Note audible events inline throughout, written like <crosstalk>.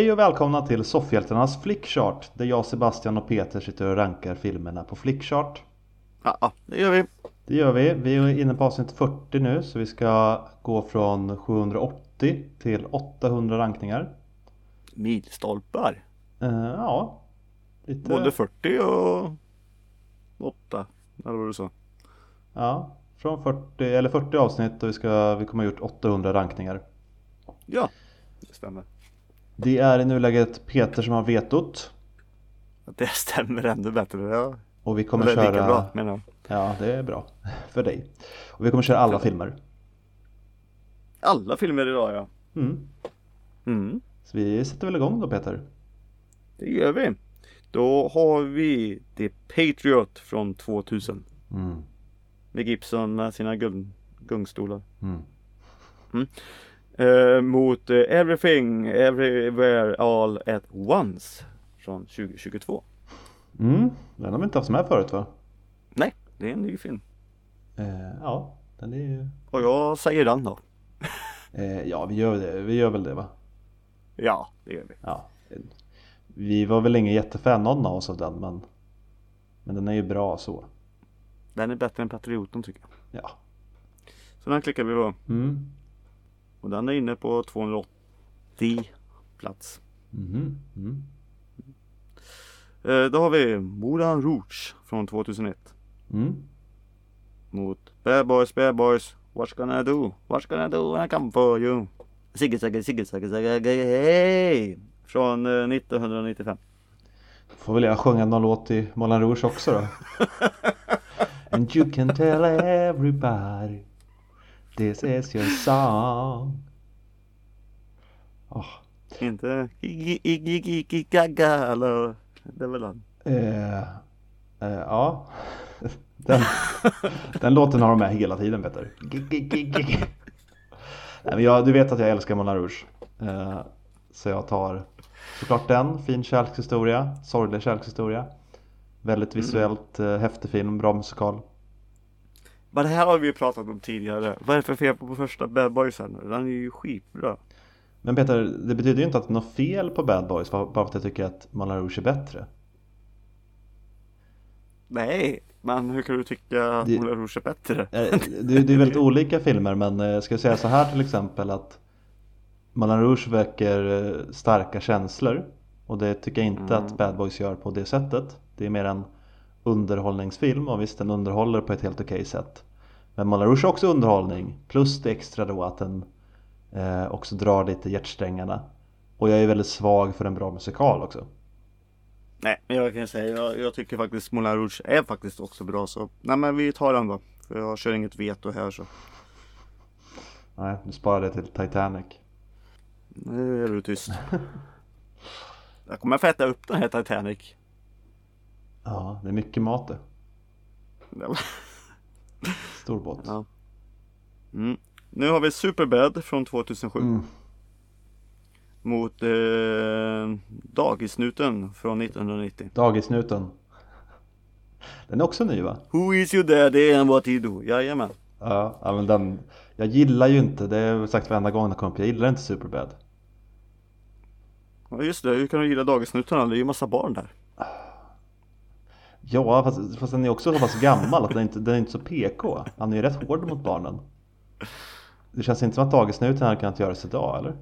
Hej och välkomna till Soffhjältarnas Flickchart där jag, Sebastian och Peter sitter och rankar filmerna på Flickchart. Ja, det gör vi. Det gör vi. Vi är inne på avsnitt 40 nu så vi ska gå från 780 till 800 rankningar. Milstolpar. Uh, ja, lite... Både 40 och 8, eller vad du sa. Ja, från 40, eller 40 avsnitt och vi, ska, vi kommer ha gjort 800 rankningar. Ja, det stämmer. Det är i nuläget Peter som har vetot. Det stämmer ännu bättre. Ja. Och vi kommer det är köra... lika bra menar jag. Ja, det är bra. För dig. Och vi kommer köra alla filmer. Alla filmer idag ja. Mm. Mm. Så vi sätter väl igång då Peter? Det gör vi. Då har vi The Patriot från 2000. Mm. Med Gibson med sina gung, gungstolar. Mm. Eh, mot eh, Everything Everywhere All At Once från 2022. Mm, den har vi inte haft med förut va? Nej, det är en ny film. Eh, ja, den är ju... Och jag säger den då. <laughs> Eh, ja, vi gör det. Vi gör väl det va? Ja, det gör vi. Ja. Vi var väl ingen jättefan någon av oss av den men Men den är ju bra så. Den är bättre än Patrioten tycker jag. Ja. Så den klickar vi på. Mm. Och den är inne på 280 plats. Mm. Mm. Eh, då har vi Moulin Rouge från 2001. Mm. Mot Bad Boys, Bad Boys, What's gonna do? What's gonna do when I come for you? Sigge, Sigge, Sigge, Sigge, Sigge, hej! Från eh, 1995. Får väl jag sjunga någon låt i Moulin Rouge också då? <laughs> And you can tell everybody This is your song oh. Inte Iggy Gaga eller Det är väl han? Eh, eh, ja <laughs> den, den låten har de med hela tiden Peter Nej, men jag, Du vet att jag älskar Moulin Rouge eh, Så jag tar såklart den, fin kärlekshistoria, sorglig kärlekshistoria Väldigt mm. visuellt mm. eh, häftig film, bra musikal men det här har vi ju pratat om tidigare. Vad är det för fel på första Bad Boys här nu? Den är ju skitbra. Men Peter, det betyder ju inte att det är något fel på Bad Boys bara för att jag tycker att Moulin Rouge är bättre. Nej, men hur kan du tycka att Moulin Rouge är bättre? Det, det är väldigt olika filmer men eh, ska jag säga så här till exempel att Moulin Rouge väcker eh, starka känslor och det tycker jag inte mm. att Bad Boys gör på det sättet. Det är mer en underhållningsfilm och visst den underhåller på ett helt okej sätt. Men Moulin Rouge är också underhållning plus det extra då att den eh, också drar lite hjärtsträngarna. Och jag är väldigt svag för en bra musikal också. Nej, men jag kan säga jag, jag tycker faktiskt Moulin Rouge är faktiskt också bra så nej men vi tar den då. För jag kör inget veto här så. Nej, du sparar det till Titanic. Nu är du tyst. <laughs> jag kommer att få äta upp den här Titanic. Ja, det är mycket mat det. Stor båt. Ja. Mm. Nu har vi Superbad från 2007. Mm. Mot eh, Dagisnuten från 1990. Dagisnuten. Den är också ny va? Who is your daddy and what he do? Jajamän. Ja, ja men den, jag gillar ju inte, det har jag sagt varenda gång den kom jag gillar inte Superbad. Ja just det, hur kan du gilla Dagisnuten? Det är ju massa barn där. Ja, fast, fast den är också så pass gammal att den inte, den är inte så PK. Han är ju rätt hård mot barnen. Det känns inte som att dagisnuten hade kunnat göras idag, eller?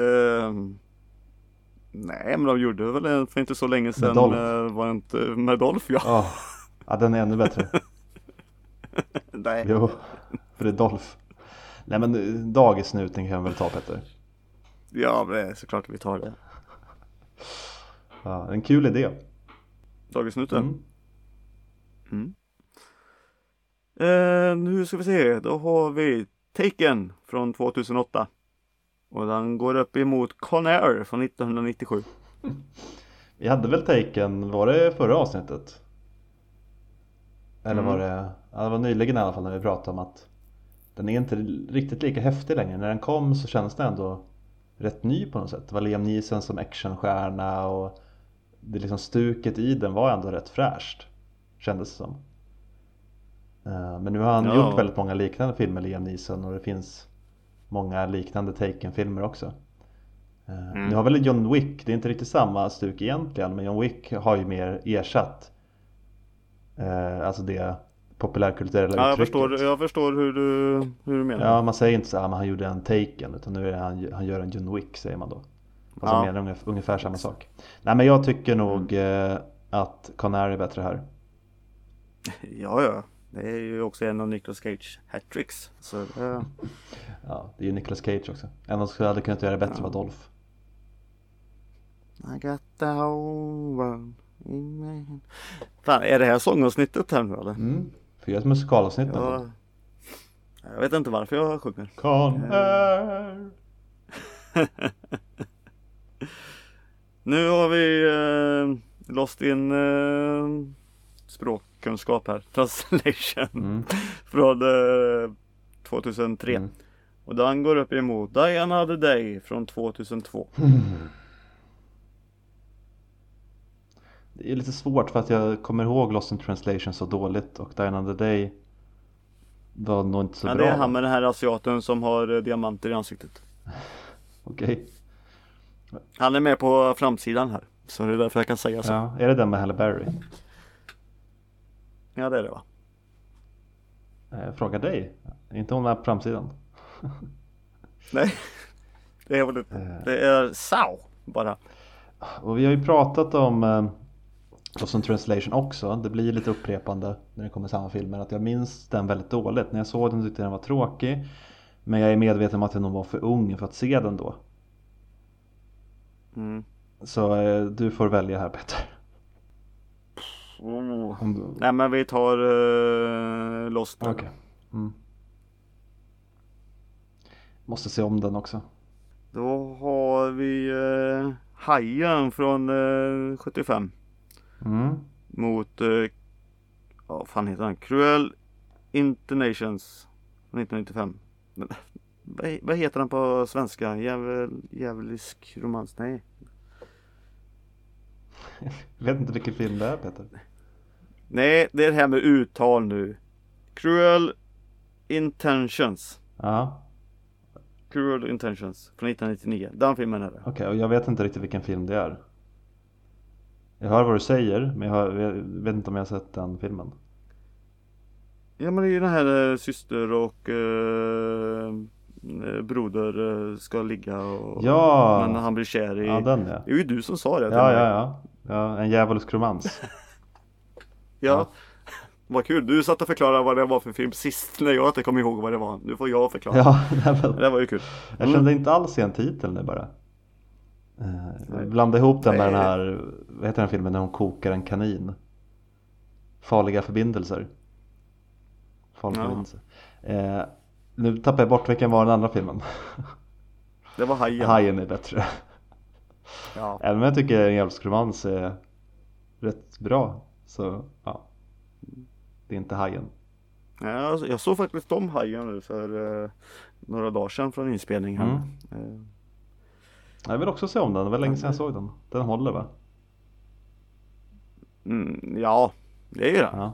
Uh, nej, men de gjorde väl för inte så länge sedan. Med. Uh, var inte med Dolph, ja. Oh, ja, den är ännu bättre. <laughs> nej. Jo, för det är Dolph. Nej, men eh, dagisnuten kan vi väl ta, Petter? Ja, det är såklart vi tar det. Ja, en kul idé. Dagisnuten. Mm. Mm. Eh, nu ska vi se, då har vi Taken från 2008. Och den går upp emot Conair från 1997. <laughs> Vi hade väl Taken, var det förra avsnittet? Eller mm. var det, ja, det var nyligen i alla fall när vi pratade om att den är inte riktigt lika häftig längre. När den kom så kändes den ändå rätt ny på något sätt. Det var Liam Neeson som actionstjärna och det liksom stuket i den var ändå rätt fräscht Kändes det som eh, Men nu har han ja. gjort väldigt många liknande filmer Liam Neeson och det finns Många liknande Taken-filmer också Eh, Mm. Nu har väl John Wick, det är inte riktigt samma stuk egentligen men John Wick har ju mer ersatt eh, Alltså det populärkulturella Ja, jag uttrycket förstår, jag förstår hur du, hur du menar. Ja man säger inte så här, men han gjorde en Taken utan nu är han, han gör en John Wick säger man då Fast Ja. han menar ungefär, samma sak Nej men jag tycker nog eh, att Conair är bättre här <laughs> Ja, ja. Det är ju också en av Nicolas Cage hattricks. Så det, Ja, det är ju Nicolas Cage också En som hade kunnat göra det bättre Ja. var Dolph I got the world in my. Fan, är det här sångavsnittet här nu eller? mm. Fyra ett musikalavsnitt Ja. ja. Jag vet inte varför jag sjunger. Conair <laughs> Nu har vi eh, lost in eh, språkkunskap här. Translation. mm. <laughs> Från eh, 2003. Mm. Och den går upp emot Die Another Day från 2002. <laughs> Det är lite svårt för att jag kommer ihåg Lost in translation så dåligt och Die Another Day var nog inte så Men bra det är han med den här asiaten som har eh, diamanter i ansiktet. <laughs> Okej, Han är med på framsidan här. Så det är därför jag kan säga så. Ja, ja. är det den med Halle Berry? det är det va? Eh, frågar dig, är inte hon med på framsidan? <laughs> Nej. Det är väl inte. Det är Sao bara. Och vi har ju pratat om eh, Lost in translation också, det blir lite upprepande när det kommer samma filmer att jag minns den väldigt dåligt. När jag såg den tyckte jag den var tråkig men jag är medveten om att jag nog var för ung för att se den då. Mm. Så eh, du får välja här Peter. Oh. Om du... Nej men vi tar uh, Lost. Okej. Mm. Måste se om den också. Då har vi uh, Hajen från eh, 75. Mm. Mot, uh, vad fan heter han? Cruel Internations från 1995. Vad, heter han på svenska? Jävel, djävulisk romans? Nej. Jag <laughs> vet inte vilken film det är Peter. Nej, det är det här med uttal nu. Cruel Intentions. Ja, Cruel Intentions från 1999. Den filmen är det. okej och jag vet inte riktigt vilken film det är. Jag hör vad du säger men jag, hör, jag vet inte om jag har sett den filmen. Ja men det är ju den här eh, syster och eh, broder eh, ska ligga och Ja! men han blir kär i Ja den ja. Det är ju du som sa det Ja ja ja. ja en djävulsk romans. <laughs> ja. Ja. Vad kul, du satt och förklarade vad det var för film sist när jag inte kom ihåg vad det var. Nu får jag förklara. Ja, <laughs> men Det var ju kul. jag kände inte alls igen titeln nu bara. Eh, blandade ihop den med Nej. den här, vad heter den filmen när hon kokar en kanin? Farliga förbindelser. Farliga Ja. förbindelser. Eh, nu tappar jag bort vilken var den andra filmen. <laughs> Det var Hajen. Hajen är bättre. Ja. Även om jag tycker en djävulsk romans är rätt bra så ja. Det är inte Hajen. Ja, jag- jag såg faktiskt om Hajen nu för eh, några dagar sedan från inspelningen. Mm. Eh, Jag vill också se om den, det var länge sedan jag såg den. Den håller va? mm, ja, det är ju det. Ja.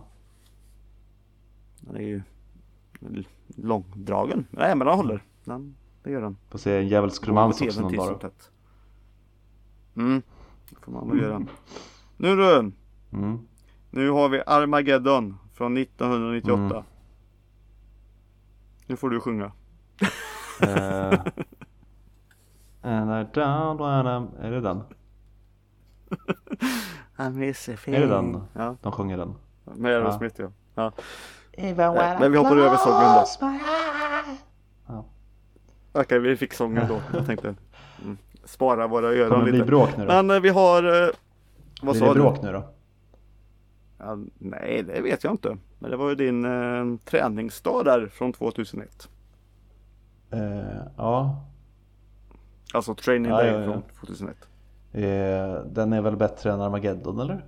Den är ju långdragen. Nej men den håller. Den, det gör den. Får se en djävulsk romans också någon dag. då. tätt. Mm, det får man väl göra. Nu du, Mm. nu har vi Armageddon från 1998. Mm. Nu får du sjunga. <laughs> Eh, and I don't wanna... Är det den? <laughs> I miss a Är det den? Ja, De sjunger den. med Aerosmith ja. ja. Even when Men vi hoppar över sången då. Okej, vi fick sången då. Jag tänkte mm, spara våra Kommer öron det bli lite. bråk nu då? Men eh, vi har... Eh, vad blir sa det du? bråk nu då? Ja, nej, det vet jag inte. Men det var ju din eh, träningsdag där från 2001. Eh, ja, Alltså training Ja, day ja, ja. från 2001. eh, den är väl bättre än Armageddon eller?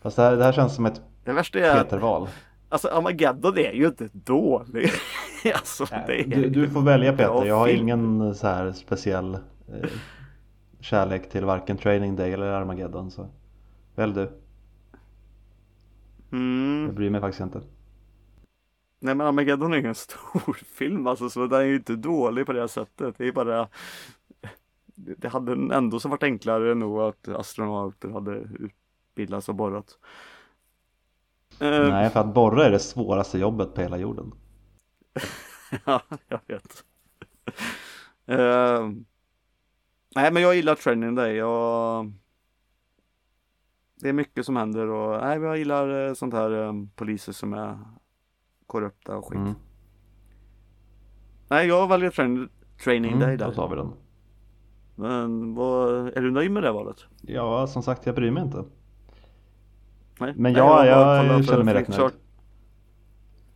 Fast det här, det här känns som ett Det värsta är Peter-val. Alltså Armageddon är ju inte dålig. <laughs> alltså är Du, du får välja Peter, jag har ingen så här speciell eh, kärlek till varken Training Day eller Armageddon så välj du, jag Mm. bryr mig faktiskt inte. Nej men Armageddon är ju en <laughs> stor film alltså så den är ju inte dålig på det sättet. Det är bara det hade ändå så varit enklare nog att astronauter hade utbildats och borrat. Eh, Nej, för att borra är det svåraste jobbet på hela jorden. <laughs> ja, jag vet. Eh, nej, men jag gillar Training Day. Jag... Det är mycket som händer och nej, jag gillar eh, sånt här eh, poliser som är korrupta och skit. Mm. Nej, jag väljer train, Training Day Mm, där. då tar vi den. Men vad, är du nöjd med det valet? Ja, som sagt, jag bryr mig inte. Nej. Men Nej, ja, har bara jag kollat känner mig rätt nöjd.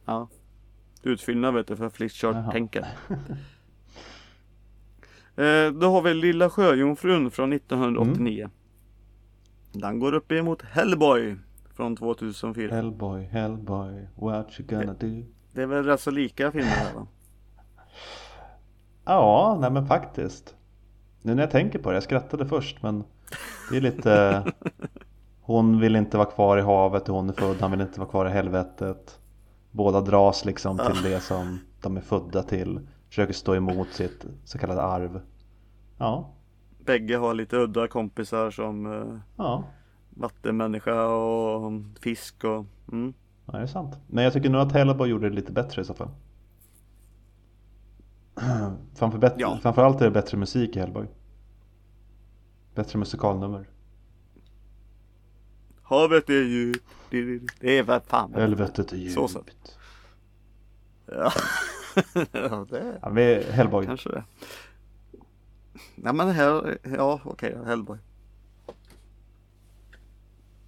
Ja. Utfyllnad vet du för Jaha. Flickchart-tänken. <laughs> eh, då har vi Lilla Sjöjungfrun från 1989. Mm. Den går upp emot Hellboy från 2004. Hellboy, Hellboy, what you gonna do? Det är väl rätt så lika filmer här va? Ja, nej men faktiskt. Nu när jag tänker på det, jag skrattade först men det är lite <laughs> Hon vill inte vara kvar i havet och hon är född, han vill inte vara kvar i helvetet. Båda dras liksom till det som de är födda till. Försöker stå emot sitt så kallade arv. Ja, Bägge har lite udda kompisar som eh, ja, vattenmänniska och fisk och mm. ja det är sant. Men jag tycker nog att Hellboy gjorde det lite bättre i så fall. <clears throat> Framför, Ja. Framförallt är det bättre musik i Hellboy. Bättre musikalnummer. Havet är djupt. Det är väl fan Helvetet är Så så. djupt. Ja. <laughs> ja, det är Ja, vi, Hellboy. kanske det. Nej men här, ja okej, Hellboy.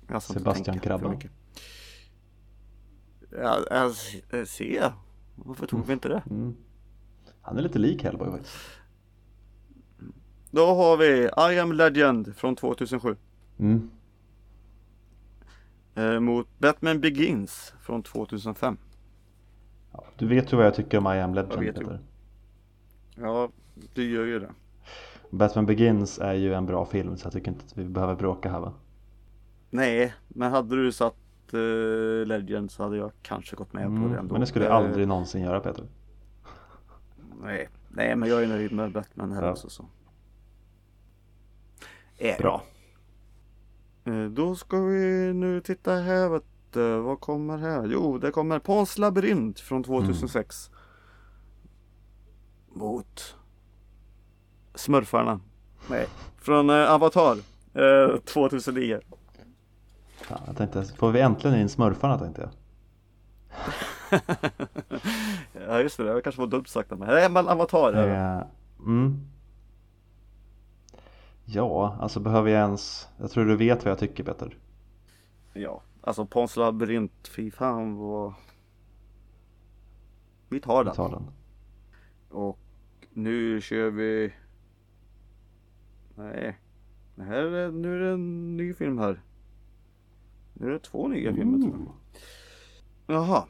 Ska inte Sebastian Krabba. Ja, alltså, eh, se. Varför tog vi inte det? Mm. Han är lite lik Hellboy faktiskt. Då har vi I am legend från 2007. Mm. Eh, mot Batman Begins från 2005. Ja, du vet ju vad jag tycker om I am Jag Legend. Peter. Ja, du gör ju det. Batman Begins är ju en bra film så jag tycker inte att vi behöver bråka här va? Nej, men hade du satt eh, Legend så hade jag kanske gått med på Mm, det ändå. men det skulle Eh, aldrig någonsin göra Peter. Nej, nej men jag är nöjd med Batman här Ja. också så. Är Bra. Eh, Då ska vi nu titta här vet du. Vad kommer här? Jo, det kommer Pans labyrint från 2006. Mot Smurfarna. Nej, från eh, Avatar. Eh, 2009. Ja, jag tänkte, får vi äntligen in smurfarna tänkte jag. <laughs> ja just det, det kanske var dumt sagt av mig. Nej men Avatar är det. Mm. Ja, alltså behöver jag ens, jag tror du vet vad jag tycker Peter. Ja, alltså Pans labyrint, fy fan vad... Vi tar den. Vi tar den. Och nu kör vi... Nej. Det här är, nu är det en ny film här. Nu är det två nya filmer tror jag. Jaha.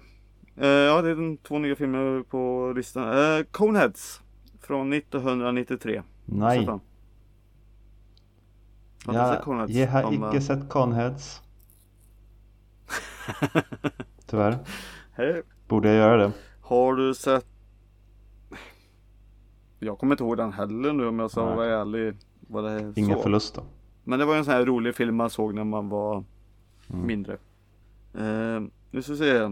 Eh, ja, det är den två nya filmer på listan. Eh, Coneheads. Från 1993. Nej? Har sett jag, har icke eh, sett Conheads. <laughs> Tyvärr. Hej. Borde jag göra det? Har du sett? Jag kommer inte ihåg den heller nu om jag ska vara ärlig. Vad det är Ingen så. förlust då. Men det var en sån här rolig film man såg när man var Mm. mindre. Eh, nu ska vi se.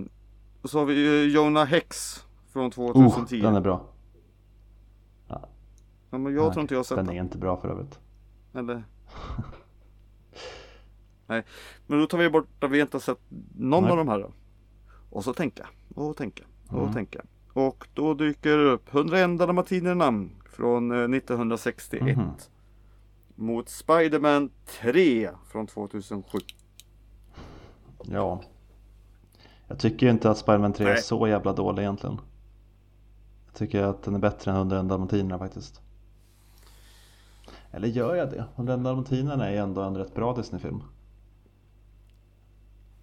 Och så har vi ju Jonah Hex från 2010. Oh, den är bra. ja, men jag Nej, tror inte jag har sett Den den. är inte bra för övrigt. Eller? <laughs> Nej, men då tar vi bort att vi inte har sett någon Nej. av de här då. Och så tänka, och tänka, och Mm. tänka. Och då dyker det upp 101 dalmatinerna från eh, 1961. Mhm. Mot Spiderman 3 från 2007. Ja. Jag tycker ju inte att Spiderman 3 är Nej. så jävla dålig egentligen. Jag tycker att den är bättre än 101 dalmatinerna faktiskt. Eller gör jag det? 101 dalmatinerna är ju ändå en rätt bra Disney-film.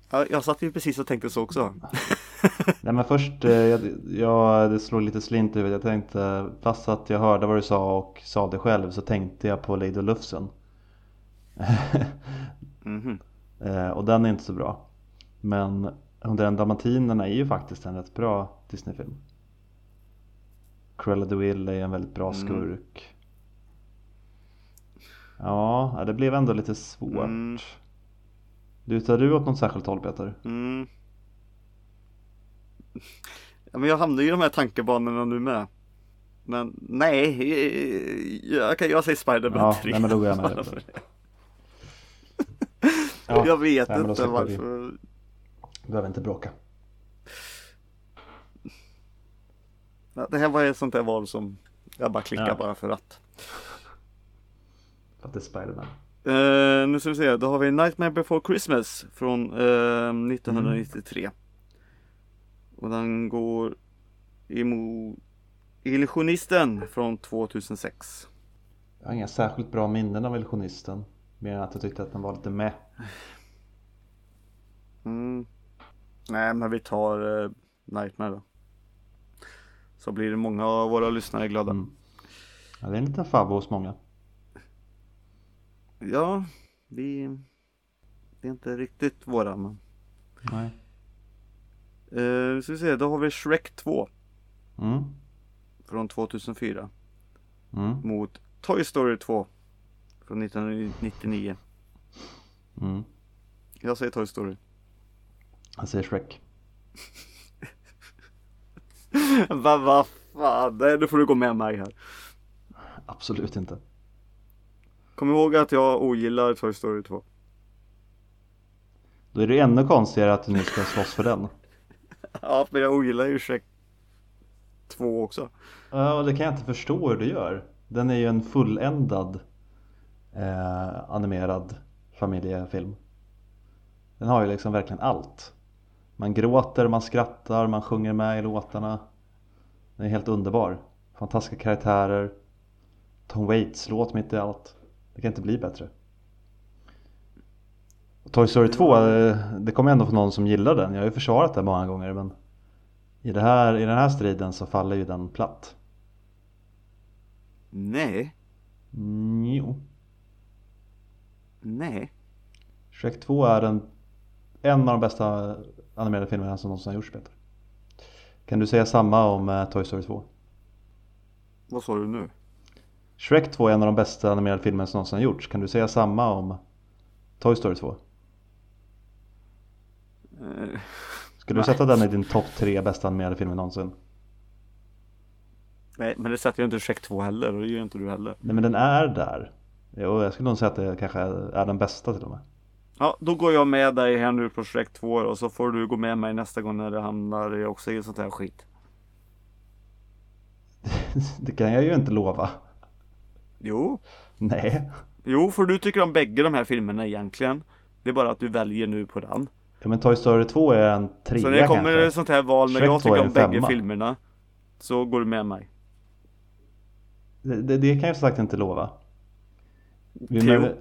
Ja, jag satt ju precis och tänkte så också. <laughs> Nej men först, eh, jag, jag, det slog lite slint i huvudet. Jag tänkte, fast att jag hörde vad du sa och sa det själv så tänkte jag på Lady Lufsen. <laughs> Mhm. Eh, och den är inte så bra. Men 101 dalmatinerna är ju faktiskt en rätt bra Disney-film. Cruella de Vil är en väldigt bra Mm. Ja, det blev ändå lite svårt. Mm. Lutar du åt något särskilt håll Peter? Mm. Ja, men jag hamnar ju i de här tankebanorna nu med. Men nej, eh, jag, kan, jag säger Spider-Man Ja, 3. nej, men då går jag med dig. <laughs> Ja, jag vet nej, inte släpper vi. varför. behöver inte bråka. Det här var ett sånt där val som jag bara klickar Ja. bara för att. Att det är Spiderman. Eh, nu ska vi se, då har vi Nightmare before Christmas från eh, 1993. Och den går emot Illusionisten från 2006. Jag har inga särskilt bra minnen av Illusionisten. Mer än att jag tyckte att den var lite med. Mm. Nej men vi tar eh, Nightmare då. Så blir många av våra lyssnare glada. Mm. Ja, det är en liten favorit hos många. Ja, vi... Det är inte riktigt våra men. Nej. Nu ska vi se, då har vi Shrek 2 Mm. från 2004. Mm. Mot Toy Story 2 från 1999. Mm. Jag säger Toy Story. Jag säger Shrek. <laughs> Vad va fan, nu får du gå med mig här. Absolut inte. Kom ihåg att jag ogillar Toy Story 2. Då är det ännu konstigare att du nu ska slåss för den. <laughs> Ja, men jag ogillar ju Shrek 2 också. Ja, och det kan jag inte förstå hur du gör. Den är ju en fulländad eh, animerad familjefilm. Den har ju liksom verkligen allt. Man gråter, man skrattar, man sjunger med i låtarna. Den är helt underbar. Fantastiska karaktärer. Tom Waits låt mitt i allt. Det kan inte bli bättre. Och Toy Story 2, eh, det kommer ändå från någon som gillar den. Jag har ju försvarat den många gånger men i, det här, i den här striden så faller ju den platt. Nej, Mm, jo. nej. Shrek 2 är en, en av de bästa animerade filmerna som någonsin har gjorts Peter. Kan du säga samma om eh, Toy Story 2? Vad sa du nu? Shrek 2 är en av de bästa animerade filmerna som någonsin har gjorts. Kan du säga samma om Toy Story 2? Eh, Skulle du sätta den i din topp tre bästa animerade filmer någonsin? nej, men det sätter ju inte Shrek 2 heller och det gör inte du heller. Nej men den är där. Jo, jag skulle nog säga att det kanske är den bästa till och med. Ja, då går jag med dig här nu på Shrek 2 och så får du gå med mig nästa gång när det hamnar också i sånt här skit. <laughs> Det kan jag ju inte lova. Jo, Nej. jo, för du tycker om bägge de här filmerna egentligen. Det är bara att du väljer nu på den. Ja, men Toy Story 2 är en trea Så när det kommer kanske. sånt här val när Shrek jag 2 är tycker om bägge femma. filmerna så går du med mig. Det, det, det kan jag som sagt inte lova. Men,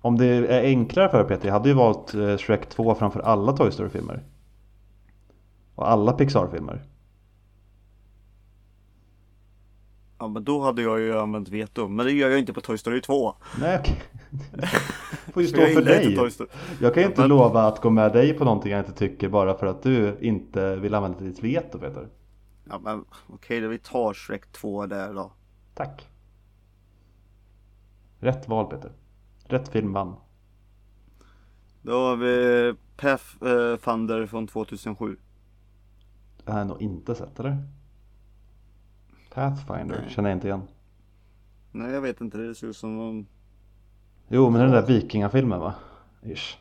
om det är enklare för Peter, jag hade ju valt eh, Shrek 2 framför alla Toy Story-filmer. Och alla Pixar-filmer. Ja men då hade jag ju använt veto, men det gör jag inte på Toy Story 2. Nej okej. <laughs> får ju stå för dig. Jag kan ju inte Men- lova att gå med dig på någonting jag inte tycker bara för att du inte vill använda ditt veto Peter. Ja men okej då, vi tar Shrek 2 där då. Tack. Rätt val Peter. Rätt film vann. Då har vi Pathfinder från 2007. Det har jag nog inte sett eller? Pathfinder Nej. känner jag inte igen. Nej jag vet inte, det ser ut som någon... Jo men den där vikingafilmen va? Ish.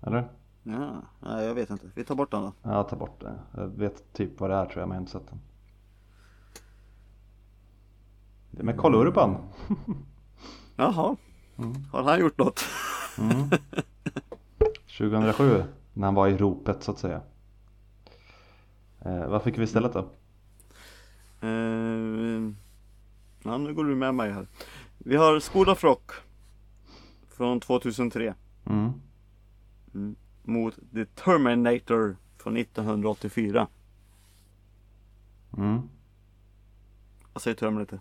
Eller? Ja, nej jag vet inte. Vi tar bort den då. Ja, ta bort det. Jag vet typ vad det är tror jag men jag har inte sett den. Det är med Karl Urban. <laughs> Jaha. Mm. Har han gjort något? Mm. <laughs> 2007 när han var i ropet så att säga. Eh, vad fick vi istället då? Eh, ja, nu går du med mig här. Vi har Skoda Frock från 2003 Mm. mot The Terminator från 1984. Mm. Jag säger Terminator.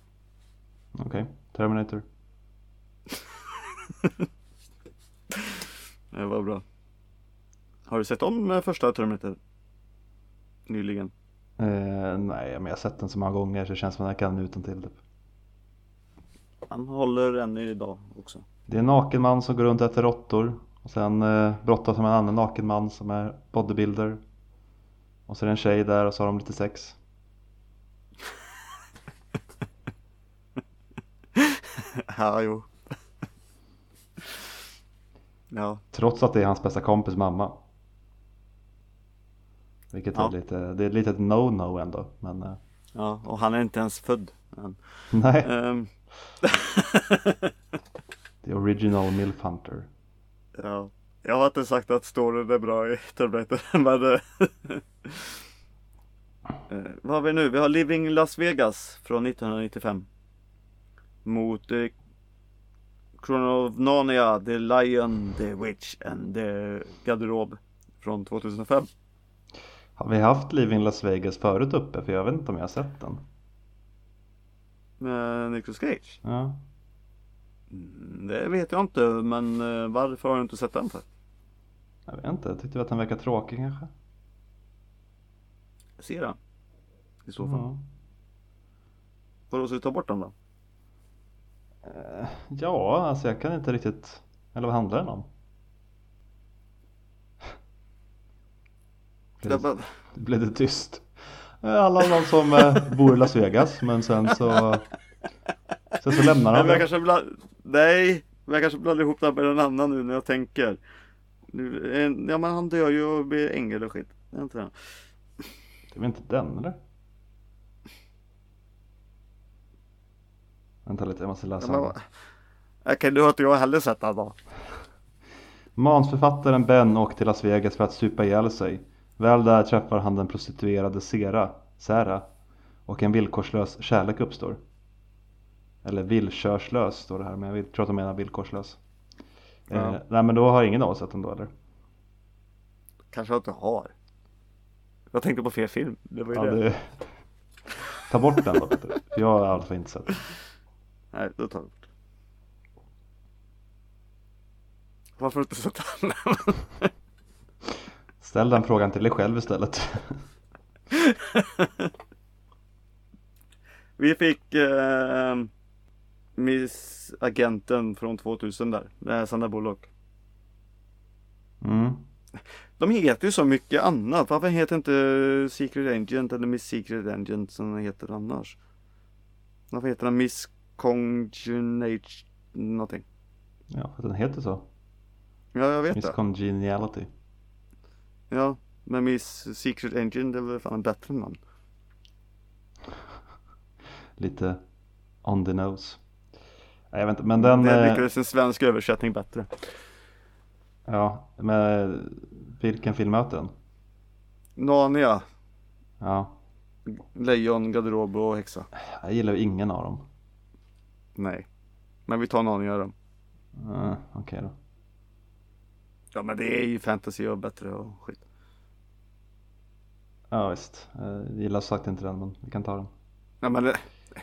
Okej, Terminator. <laughs> Det var bra. Har du sett om eh, första Terminator? Nyligen. Eh, nej, men jag har sett den så många gånger så det känns som att jag kan den utan till typ. Han håller än idag också. Det är en naken man som går runt och äter råttor och sen eh, brottas med en annan naken man som är bodybuilder. Och så är det en tjej där och så har de lite sex. <laughs> Ja, jo. Ja, Trots att det är hans bästa kompis mamma. Vilket Ja. är lite, det är lite ett no-no ändå. Men eh, ja, och han är inte ens född än. nej, Ehm, <laughs> the original Milf Hunter. ja. Jag har inte sagt att storyn är bra i Terminator, <laughs> men eh, <laughs> eh, Vad har vi nu? Vi har Living Las Vegas från 1995 Mot eh, Chrono of Narnia, The Lion, The Witch and The Garderob från 2005 Har vi haft Living Las Vegas förut uppe? För jag vet inte om jag har sett den. Med Nicolas Cage Ja. Mm, Det vet jag inte, men eh, varför har du inte sett den för? Jag vet inte, jag tyckte att den verkar tråkig kanske. Se den I så fall Ja. Vadå, ska vi ta bort den då? Eh, Ja, alltså jag kan inte riktigt... Eller vad handlar den om? Blev det, blev det tyst? Eh, om någon som eh, bor i Las Vegas men sen så... Sen så lämnar Nej, han det. kanske bland... Nej, men jag kanske blandar ihop det här med en annan nu när jag tänker. Ja men han dör ju och blir ängel och skit. Det är inte det. Det är väl inte den eller? Vänta lite, jag måste Ja, läsa. vad- Okej, nu har inte jag heller sett den då. Manusförfattaren Ben åker till Las Vegas för att supa ihjäl sig. Väl där träffar han den prostituerade Sera, Sarah och en villkorslös kärlek uppstår. Eller villkörslös står det här men jag tror att de menar villkorslös. Ja. Eh, nej men då har ingen av oss sett den då eller? Kanske jag inte har. Jag tänkte på fel film. Det var ju Ja, det. det... Ta bort den då Peter. Jag har i alla fall inte sett den. Nej, då tar vi bort. Varför har du inte sett den? <laughs> Ställ den frågan till dig själv istället. <laughs> Vi fick eh, Miss Agenten från 2000 där. Är Sandra Bullock. Mm. De heter ju så mycket annat. Varför heter inte Secret Agent eller Miss Secret Agent som den heter annars? Varför heter den Miss Congenage någonting? Ja, för den heter så. Ja, jag vet Miss det. Congeniality. Ja, men Miss Secret Agent det är väl fan en bättre namn. <laughs> Lite on the nose. Nej, jag vet inte, men den... det eh, lyckades en svensk översättning bättre. Ja, men vilken film möter den? Narnia, Ja, Lejon, Garderob och Häxa. jag gillar ju ingen av dem. Nej. Men vi tar Narnia då. Uh, Okej då. Ja men det är ju fantasy och bättre och skit. Ja visst, Eh, jag gillar sagt inte den men vi kan ta den. Ja men det,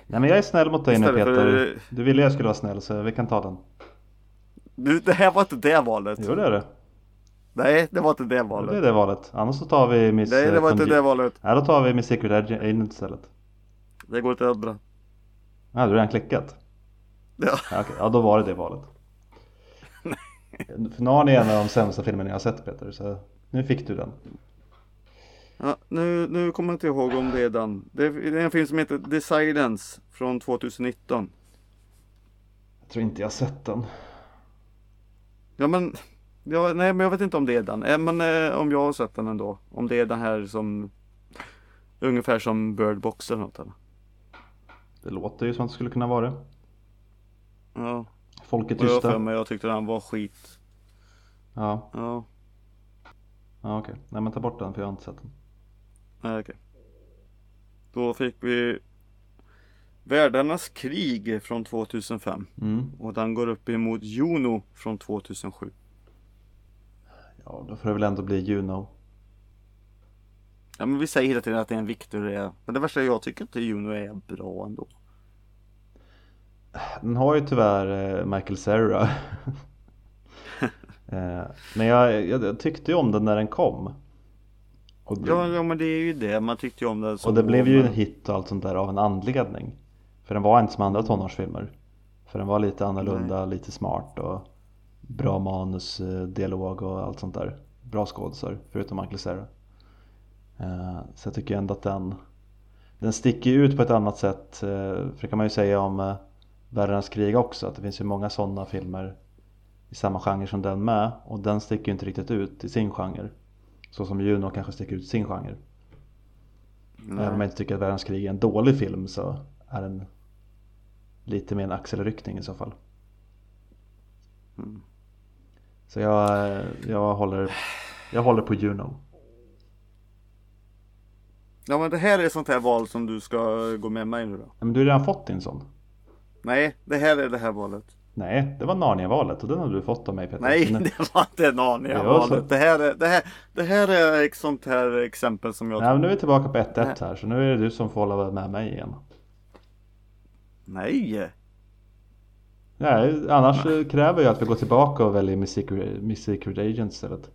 Nej men jag är snäll mot dig nu Peter. för- Du ville jag skulle vara snäll så vi kan ta den. du, det här var inte det valet. Jo det är det. Nej, det var inte det Jo, valet. det är det valet. Annars så tar vi Miss... Nej, det eh, var inte Conge- det valet. Nej då tar vi Miss Secret Agent istället. Det går inte att ändra. Ja, du har redan klickat? Ja. Ja, okej. ja då var det det valet. Narnia är en av de sämsta filmerna jag har sett Peter så nu fick du den. Ja, nu, nu kommer jag inte ihåg om det är den. Det är, en film som heter The Silence från 2019. Jag tror inte jag har sett den. Ja men, ja, nej men jag vet inte om det är den. Eh, Men eh, om jag har sett den ändå. Om det är den här som Ungefär som Bird Box eller något eller? Det låter ju som att det skulle kunna vara det. Ja, Folk är och jag tysta. mig jag tyckte den var skit. Ja, Ja, ja okej. Nej men ta bort den för jag har inte sett den. nej, okej. Då fick vi Världarnas krig från 2005. Mm. Och den går upp emot Juno från 2007. Ja, då får det väl ändå bli Juno. Ja men vi säger hela tiden att det är en Victor det är. Men det värsta är jag tycker inte Juno är bra ändå. Den har ju tyvärr eh, Michael Cera. <laughs> Eh, men jag, jag, tyckte ju om den när den kom. Det, Ja, ja men det är ju det. Man tyckte ju om det. som och det blev ju en hit och allt sånt där av en anledning. För den var inte som andra tonårsfilmer. För den var lite annorlunda, lite smart och bra manus, eh, dialog och allt sånt där. Bra skådisar, förutom Michael Cera. Eh, Så jag tycker ändå att den, den sticker ut på ett annat sätt. För det kan man ju säga om Världens krig också, att det finns ju många sådana filmer i samma genre som den med. Och den sticker ju inte riktigt ut i sin genre. Så som Juno kanske sticker ut i sin genre. Även om jag inte tycker att Världens krig är en dålig film så är den lite mer en axelryckning i så fall. Mm. Så jag, jag, håller, jag håller på Juno. Ja men det här är sånt här val som du ska gå med mig nu då. Men du har redan fått din sån. Nej, det här är det här valet. Nej, det var Narnia-valet och den har du fått av mig Peter. Nej, <laughs> det var inte Narnia Det här, är, det, här, det här är ett sånt här exempel som jag Nej men nu är vi tillbaka på 1-1 här så nu är det du som får hålla med mig igen. Nej! Nej, annars eh, kräver jag att vi går tillbaka och väljer Miss Secret, Miss Secret Agent istället.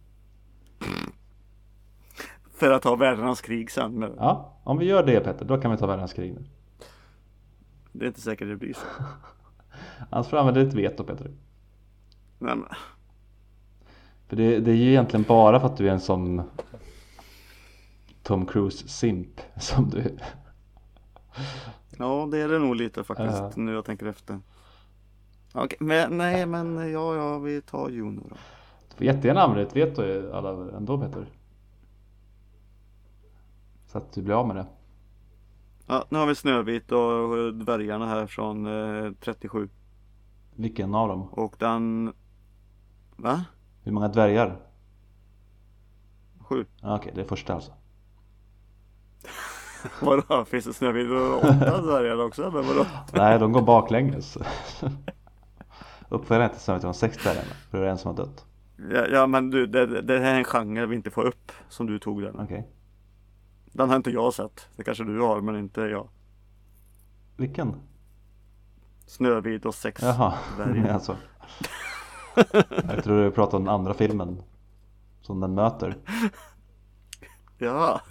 För att ha världarnas krig sen. Men Ja, om vi gör det Peter, då kan vi ta världens krig nu. Det är inte säkert det blir så. Annars får du använda ditt veto Peter. Nej, men, För det, det är ju egentligen bara för att du är en sån Tom Cruise-simp som du ja, det är det nog lite faktiskt Ja. nu jag tänker efter. Okej, men nej, men ja, ja, vi tar Juno då. Du får jättegärna använda ditt veto alla ändå Peter. Så att du blir av med det. Ja, nu har vi Snövit och dvärgarna här från eh, 37. Vilken av dem? Och den... Va? Hur många dvärgar? Sju? Ja, Okej, det är första alltså. <laughs> Vadå? Finns det Snövit och åtta dvärgar också? Men vadå? Nej, de går baklänges. <laughs> Uppföljaren heter Snövit och de sex dvärgarna. För det är en som har dött. Ja, ja men du, det, det här är en genre vi inte får upp som du tog den. Okej. Den har inte jag sett. Det kanske du har men inte jag. Vilken? Snövit och sex Jaha, dvärgar. <laughs> alltså. Jag tror du pratar om den andra filmen. Som den möter. <laughs> Ja.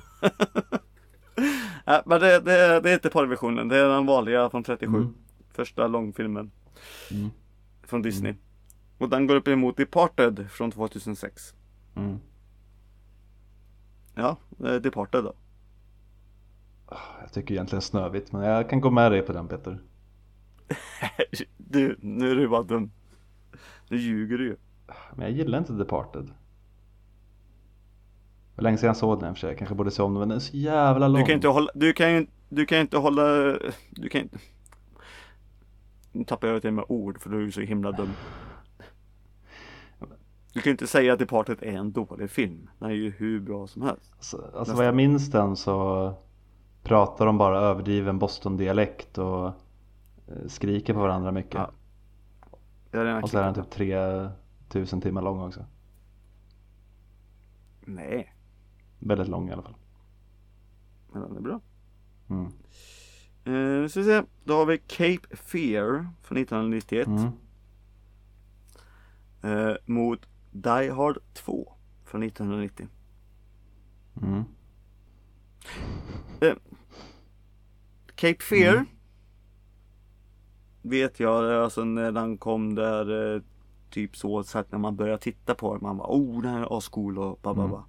ja <laughs> men det, det, det är inte porrversionen. Det är den vanliga från 37. Mm. Första långfilmen. Mm. Från Disney. Och den går upp emot Departed från 2006. Mm. Ja, eh, Departed då. Jag tycker egentligen Snövit, men jag kan gå med dig på den Peter. <laughs> Du, nu är du bara dum. Nu ljuger du ju. Men jag gillar inte Departed. Var länge sedan jag såg den i och för sig, jag kanske borde se om den, men den är så jävla lång. Du kan inte hålla, du kan ju du kan inte hålla, du kan inte. Nu tappar jag till med ord för du är ju så himla dum. Du kan ju inte säga att Departed är en dålig film. Den är ju hur bra som helst. Alltså, alltså vad jag minns den så pratar de bara överdriven Boston-dialekt och eh, skriker på varandra mycket. Ja. Och så är den typ 3000 timmar lång också. Nej, Väldigt lång i alla fall. men den är bra. Mm. Eh, nu ska vi se. Då har vi Cape Fear från 1991. Mm. Eh, mot Die Hard 2 från 1990. Mm. Cape Fear Mm. vet jag, alltså när den kom där eh, typ så, så att när man började titta på den, man bara oh den här är ascool och ba, ba, Mm. ba.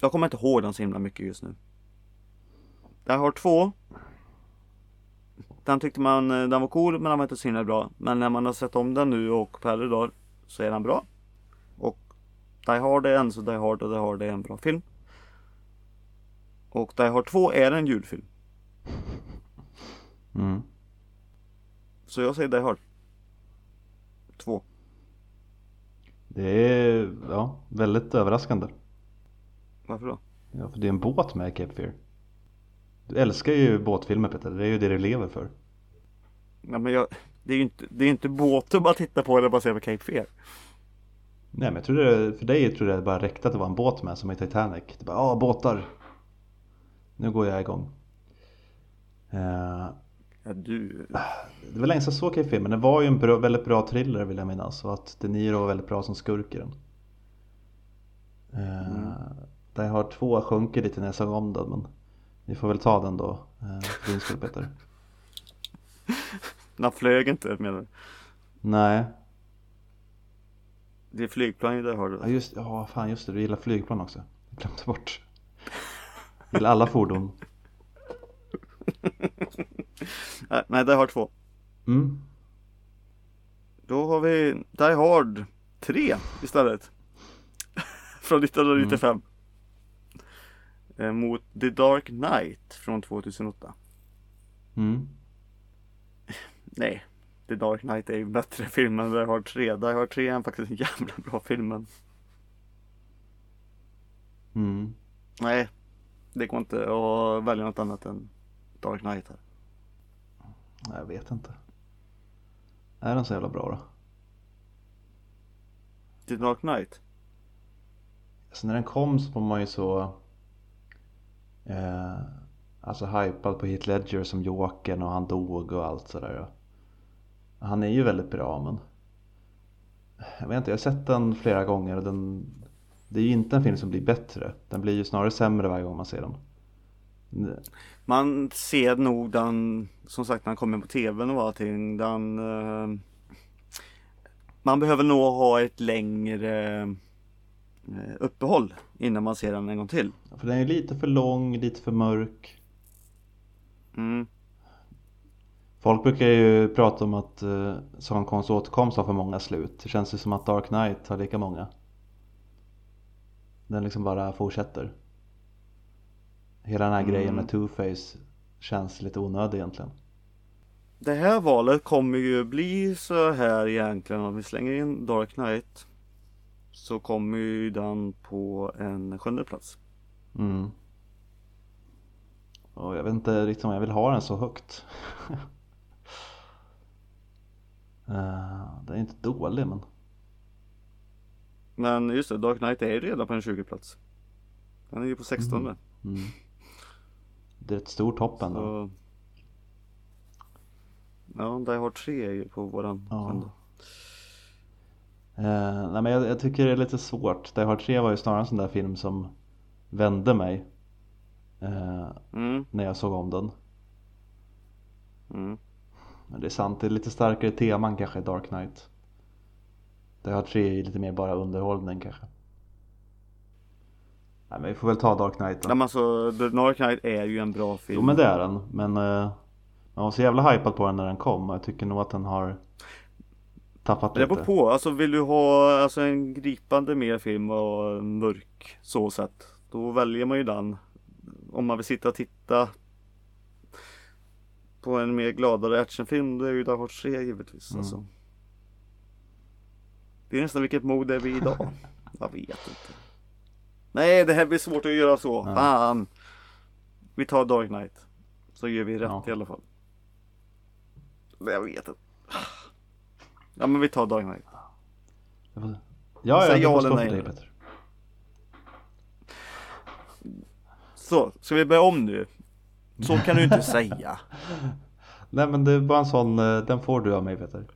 Jag kommer inte ihåg den så himla mycket just nu. Jag har två. Den tyckte man, eh, den var cool men den var inte så himla bra. Men när man har sett om den nu och på äldre dagar så är den bra. Och Die Hard är en så Die Hard och Die Hard är en bra film. Och Die Hard 2 är en julfilm. Mm. Så jag säger Die Hard. 2. Det är ja, väldigt överraskande. Varför då? Ja, för det är en båt med Cape Fear. Du älskar ju båtfilmer Peter, det är ju det du lever för. Nej men jag, det är ju inte, det är inte båt att bara titta på eller bara se på Cape Fear. Nej men jag tror det, för dig tror jag det bara räckte att det var en båt med som i Titanic. Det bara, ah båtar. Nu går jag igång. Eh, Ja du. det var länge sedan jag såg Cape Fear men det var ju en bra, väldigt bra thriller vill jag minnas. Och att De Niro var väldigt bra som skurk i den. Eh, Mm. Där jag har två sjunker lite när jag såg om den men vi får väl ta den då. Eh, för din skull Peter. <laughs> Han flög inte menar du? Nej, Det är flygplan där har ja du. just, ja fan just det, du gillar flygplan också. Jag glömde bort. Gillar alla fordon. <laughs> Nej, Nej, Die Hard 2. Mm. Då har vi Die Hard 3 istället. <laughs> från 1995. Eh, Mot The Dark Knight från 2008. Mm. <laughs> Nej, The Dark Knight är ju bättre film än Die Hard 3. Die Hard 3 är faktiskt en jävla bra film men Mm. nej, det går inte att välja något annat än Dark Knight här. Jag vet inte. Är den så jävla bra då? The Dark Knight? Alltså när den kom så var man ju så eh, Alltså hypad på Heath Ledger som Jokern och han dog och allt sådär Han är ju väldigt bra men Jag vet inte, jag har sett den flera gånger och den Det är ju inte en film som blir bättre. Den blir ju snarare sämre varje gång man ser den. Man ser nog den, som sagt när han kommer på tvn och allting, den eh, Man behöver nog ha ett längre eh, uppehåll innan man ser den en gång till. För den är lite för lång, lite för mörk. Mm. Folk brukar ju prata om att uh, Sagan återkomst har för många slut. Det känns ju som att Dark Knight har lika många Den liksom bara fortsätter Hela den här Mm. grejen med Two-Face känns lite onödig egentligen Det här valet kommer ju bli så här egentligen om vi slänger in Dark Knight Så kommer ju den på en sjunde plats. mm. Och jag vet inte riktigt om jag vill ha den så högt uh, <laughs> Den är inte dålig men Men just det, Dark Knight är ju redan på en 20 plats. Den är ju på 16 Mm. mm. Det är ett stort hopp ändå Så... Ja, Die Hard 3 är ju på våran Ja. sjunde. Eh, nej men jag, jag tycker det är lite svårt. Die Hard 3 var ju snarare en sån där film som vände mig eh, Mm, när jag såg om den. mm. Men det är sant, det är lite starkare teman kanske i Dark Knight. Hard 3 är lite mer bara underhållning kanske. Nej men vi får väl ta Dark Knight då. Nej, men alltså, The Dark Knight är ju en bra film. Jo men det är den, men eh, man var så jävla hypad på den när den kom jag tycker nog att den har tappat Men det lite. beror på, alltså vill du ha alltså, en gripande mer film och mörk så sett Då väljer man ju den Om man vill sitta och titta På en mer gladare actionfilm då är ju Die Hard 3 givetvis Mm. alltså. Det är nästan vilket mod är vi idag Jag vet inte Nej det här blir svårt att göra så, Ja. fan Vi tar Dark Knight Så gör vi rätt Ja. i alla fall Jag vet inte Ja men vi tar Dark Knight Ja, ja, Säg ja eller nej dig. Peter. Så, ska vi börja om nu? Så kan du inte <laughs> säga. Nej men det är bara en sån, eh, den får du av mig Peter.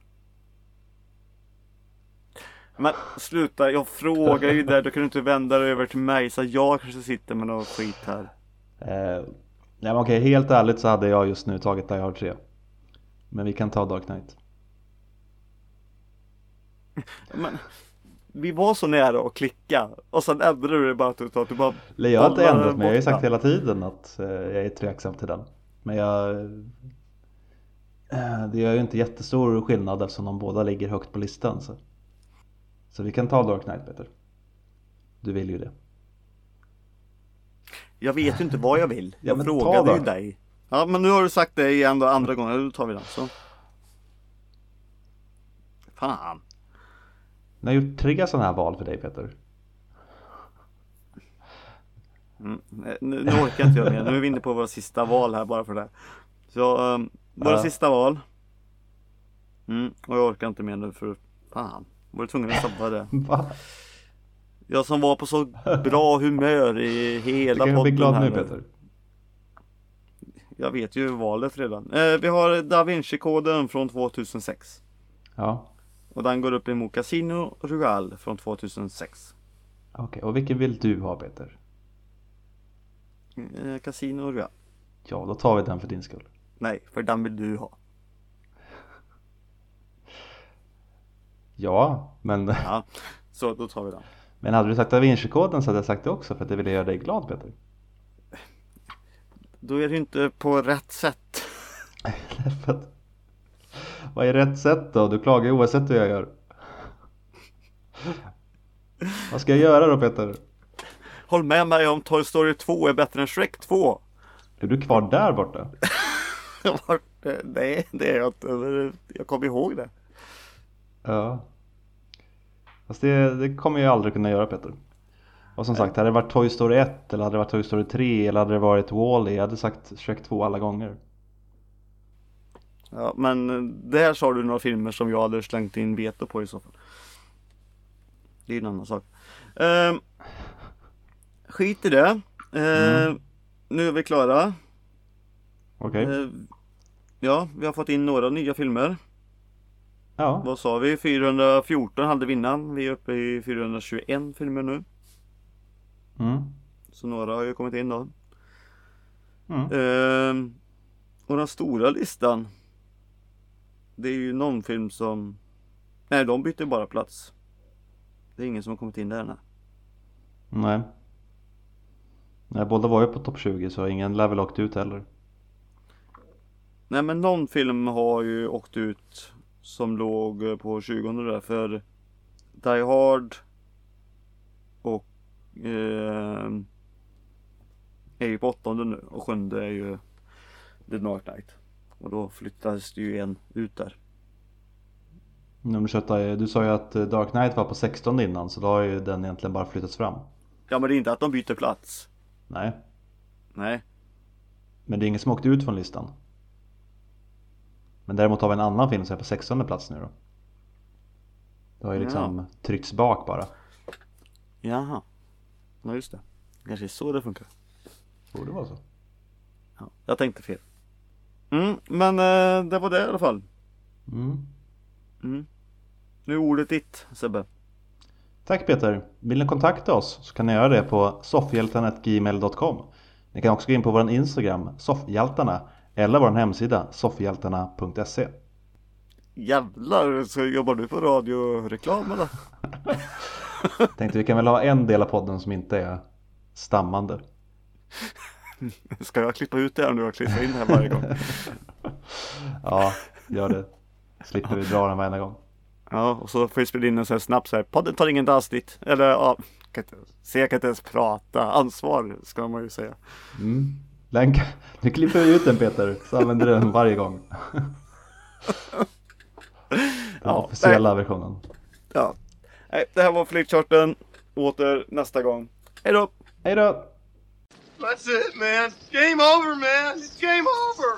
Men sluta, jag frågar ju där, då kan du inte vända dig över till mig så jag kanske sitter med någon skit här. Eh, nej men okej, helt ärligt så hade jag just nu tagit Die Hard 3. Men vi kan ta Dark Knight. <laughs> Men vi var så nära att klicka och sen ändrade du det bara att du bara jag har inte ändrat mig, jag har ju sagt hela tiden att eh, jag är tveksam till den. Men jag... Eh, det gör ju inte jättestor skillnad eftersom de båda ligger högt på listan. Så, så vi kan ta Dark Knight Peter. Du vill ju det. Jag vet ju inte vad jag vill. Ja, Jag ta frågade ju dig. Ja men nu har du sagt det igen då andra gången, då tar vi den så. Fan. Jag har gjort tre sådana här val för dig Peter. Mm. Nu, nu orkar inte jag mer. Nu är vi inne på våra sista val här bara för det. Så um, våra Ja. sista val. Mm, och jag orkar inte mer nu för fan. Var du tvungen att stoppa det? <laughs> Va? Jag som var på så bra humör i Du hela kan ju bli podden glad här nu. Peter. Jag vet ju valet redan. Eh, vi har Da Vinci-koden från 2006. Ja, Och den går upp emot Casino Royale från 2006. okej. Och vilken vill du ha Peter? Eh, Casino Royale. Ja, då tar vi den för din skull. Nej, för den vill du ha. Ja, men, Ja, så då tar vi den. men hade du sagt Da Vinci-koden så hade jag sagt det också för att det ville göra dig glad Peter. Då är det inte på rätt sätt. <laughs> Vad är rätt sätt då? Du klagar ju oavsett hur jag gör. Vad ska jag göra då Peter? Håll med mig om Toy Story 2 är bättre än Shrek 2. Är du kvar där borta? <laughs> Nej, det är jag inte. Jag kommer ihåg det. Ja. Fast det, det kommer jag aldrig kunna göra Peter. Och som sagt, hade det varit Toy Story 1 eller hade det varit Toy Story 3 eller hade det varit Wall-E jag hade sagt Shrek 2 alla gånger. Ja, men där sa du några filmer som jag hade slängt in veto på i så fall. Det är en annan sak. Ehm, skit i det. Ehm, Nu är vi klara. Okej? Ehm, ja, vi har fått in några nya filmer. Ja. Vad sa vi? 414 hade vi innan. Vi är uppe i 421 filmer nu. Mm. Så några har ju kommit in då. Mm. Ehm, och den stora listan. Det är ju någon film som Nej de byter bara plats. Det är ingen som har kommit in där än. Nej. Nej, båda var ju på topp 20 så ingen lär väl åkt ut heller. Nej men någon film har ju åkt ut Som låg eh, på 20 där för Die Hard Och ehm, Är ju på åttonde nu och sjunde är ju The Dark Knight. Och då flyttas det ju en ut där. Nummer 28, du sa ju att eh, Dark Knight var på 16 innan så då har ju den egentligen bara flyttats fram. Ja men det är inte att de byter plats. Nej, Nej. Men det är ingen som åkt ut från listan. Men däremot har vi en annan film som är på 16 plats nu då. Det har ju liksom tryckts bak bara. Jaha Ja just det Kanske är så det funkar Borde vara så. ja, Jag tänkte fel mm, Men eh, det var det i alla fall Mm. mm. Nu är ordet ditt Sebbe Tack Peter! Vill ni kontakta oss så kan ni göra det på soffhjältarna.gmail.com Ni kan också gå in på vår Instagram, soffhjältarna, eller vår hemsida, soffhjältarna.se Jävlar, så jobbar du på radioreklam eller? <laughs> Tänkte vi kan väl ha en del av podden som inte är stammande. Ska jag klippa ut det här nu och klippa in det här varje gång? <laughs> Ja, gör det. Slipper vi dra den varenda gång. Ja, och så får vi spela in en sån här snabbt så här. Podden tar ingen avsnitt. Eller ja, kan inte, se jag kan inte ens prata. Ansvar ska man ju säga. Mm. Länk. Nu klipper vi ut den Peter, så använder du den varje gång. Den Ja, officiella versionen. Ja. Nej, det här var Flickcharten. Åter nästa gång. Hej då! Hej då! That's it, man. Game over, man. It's game over.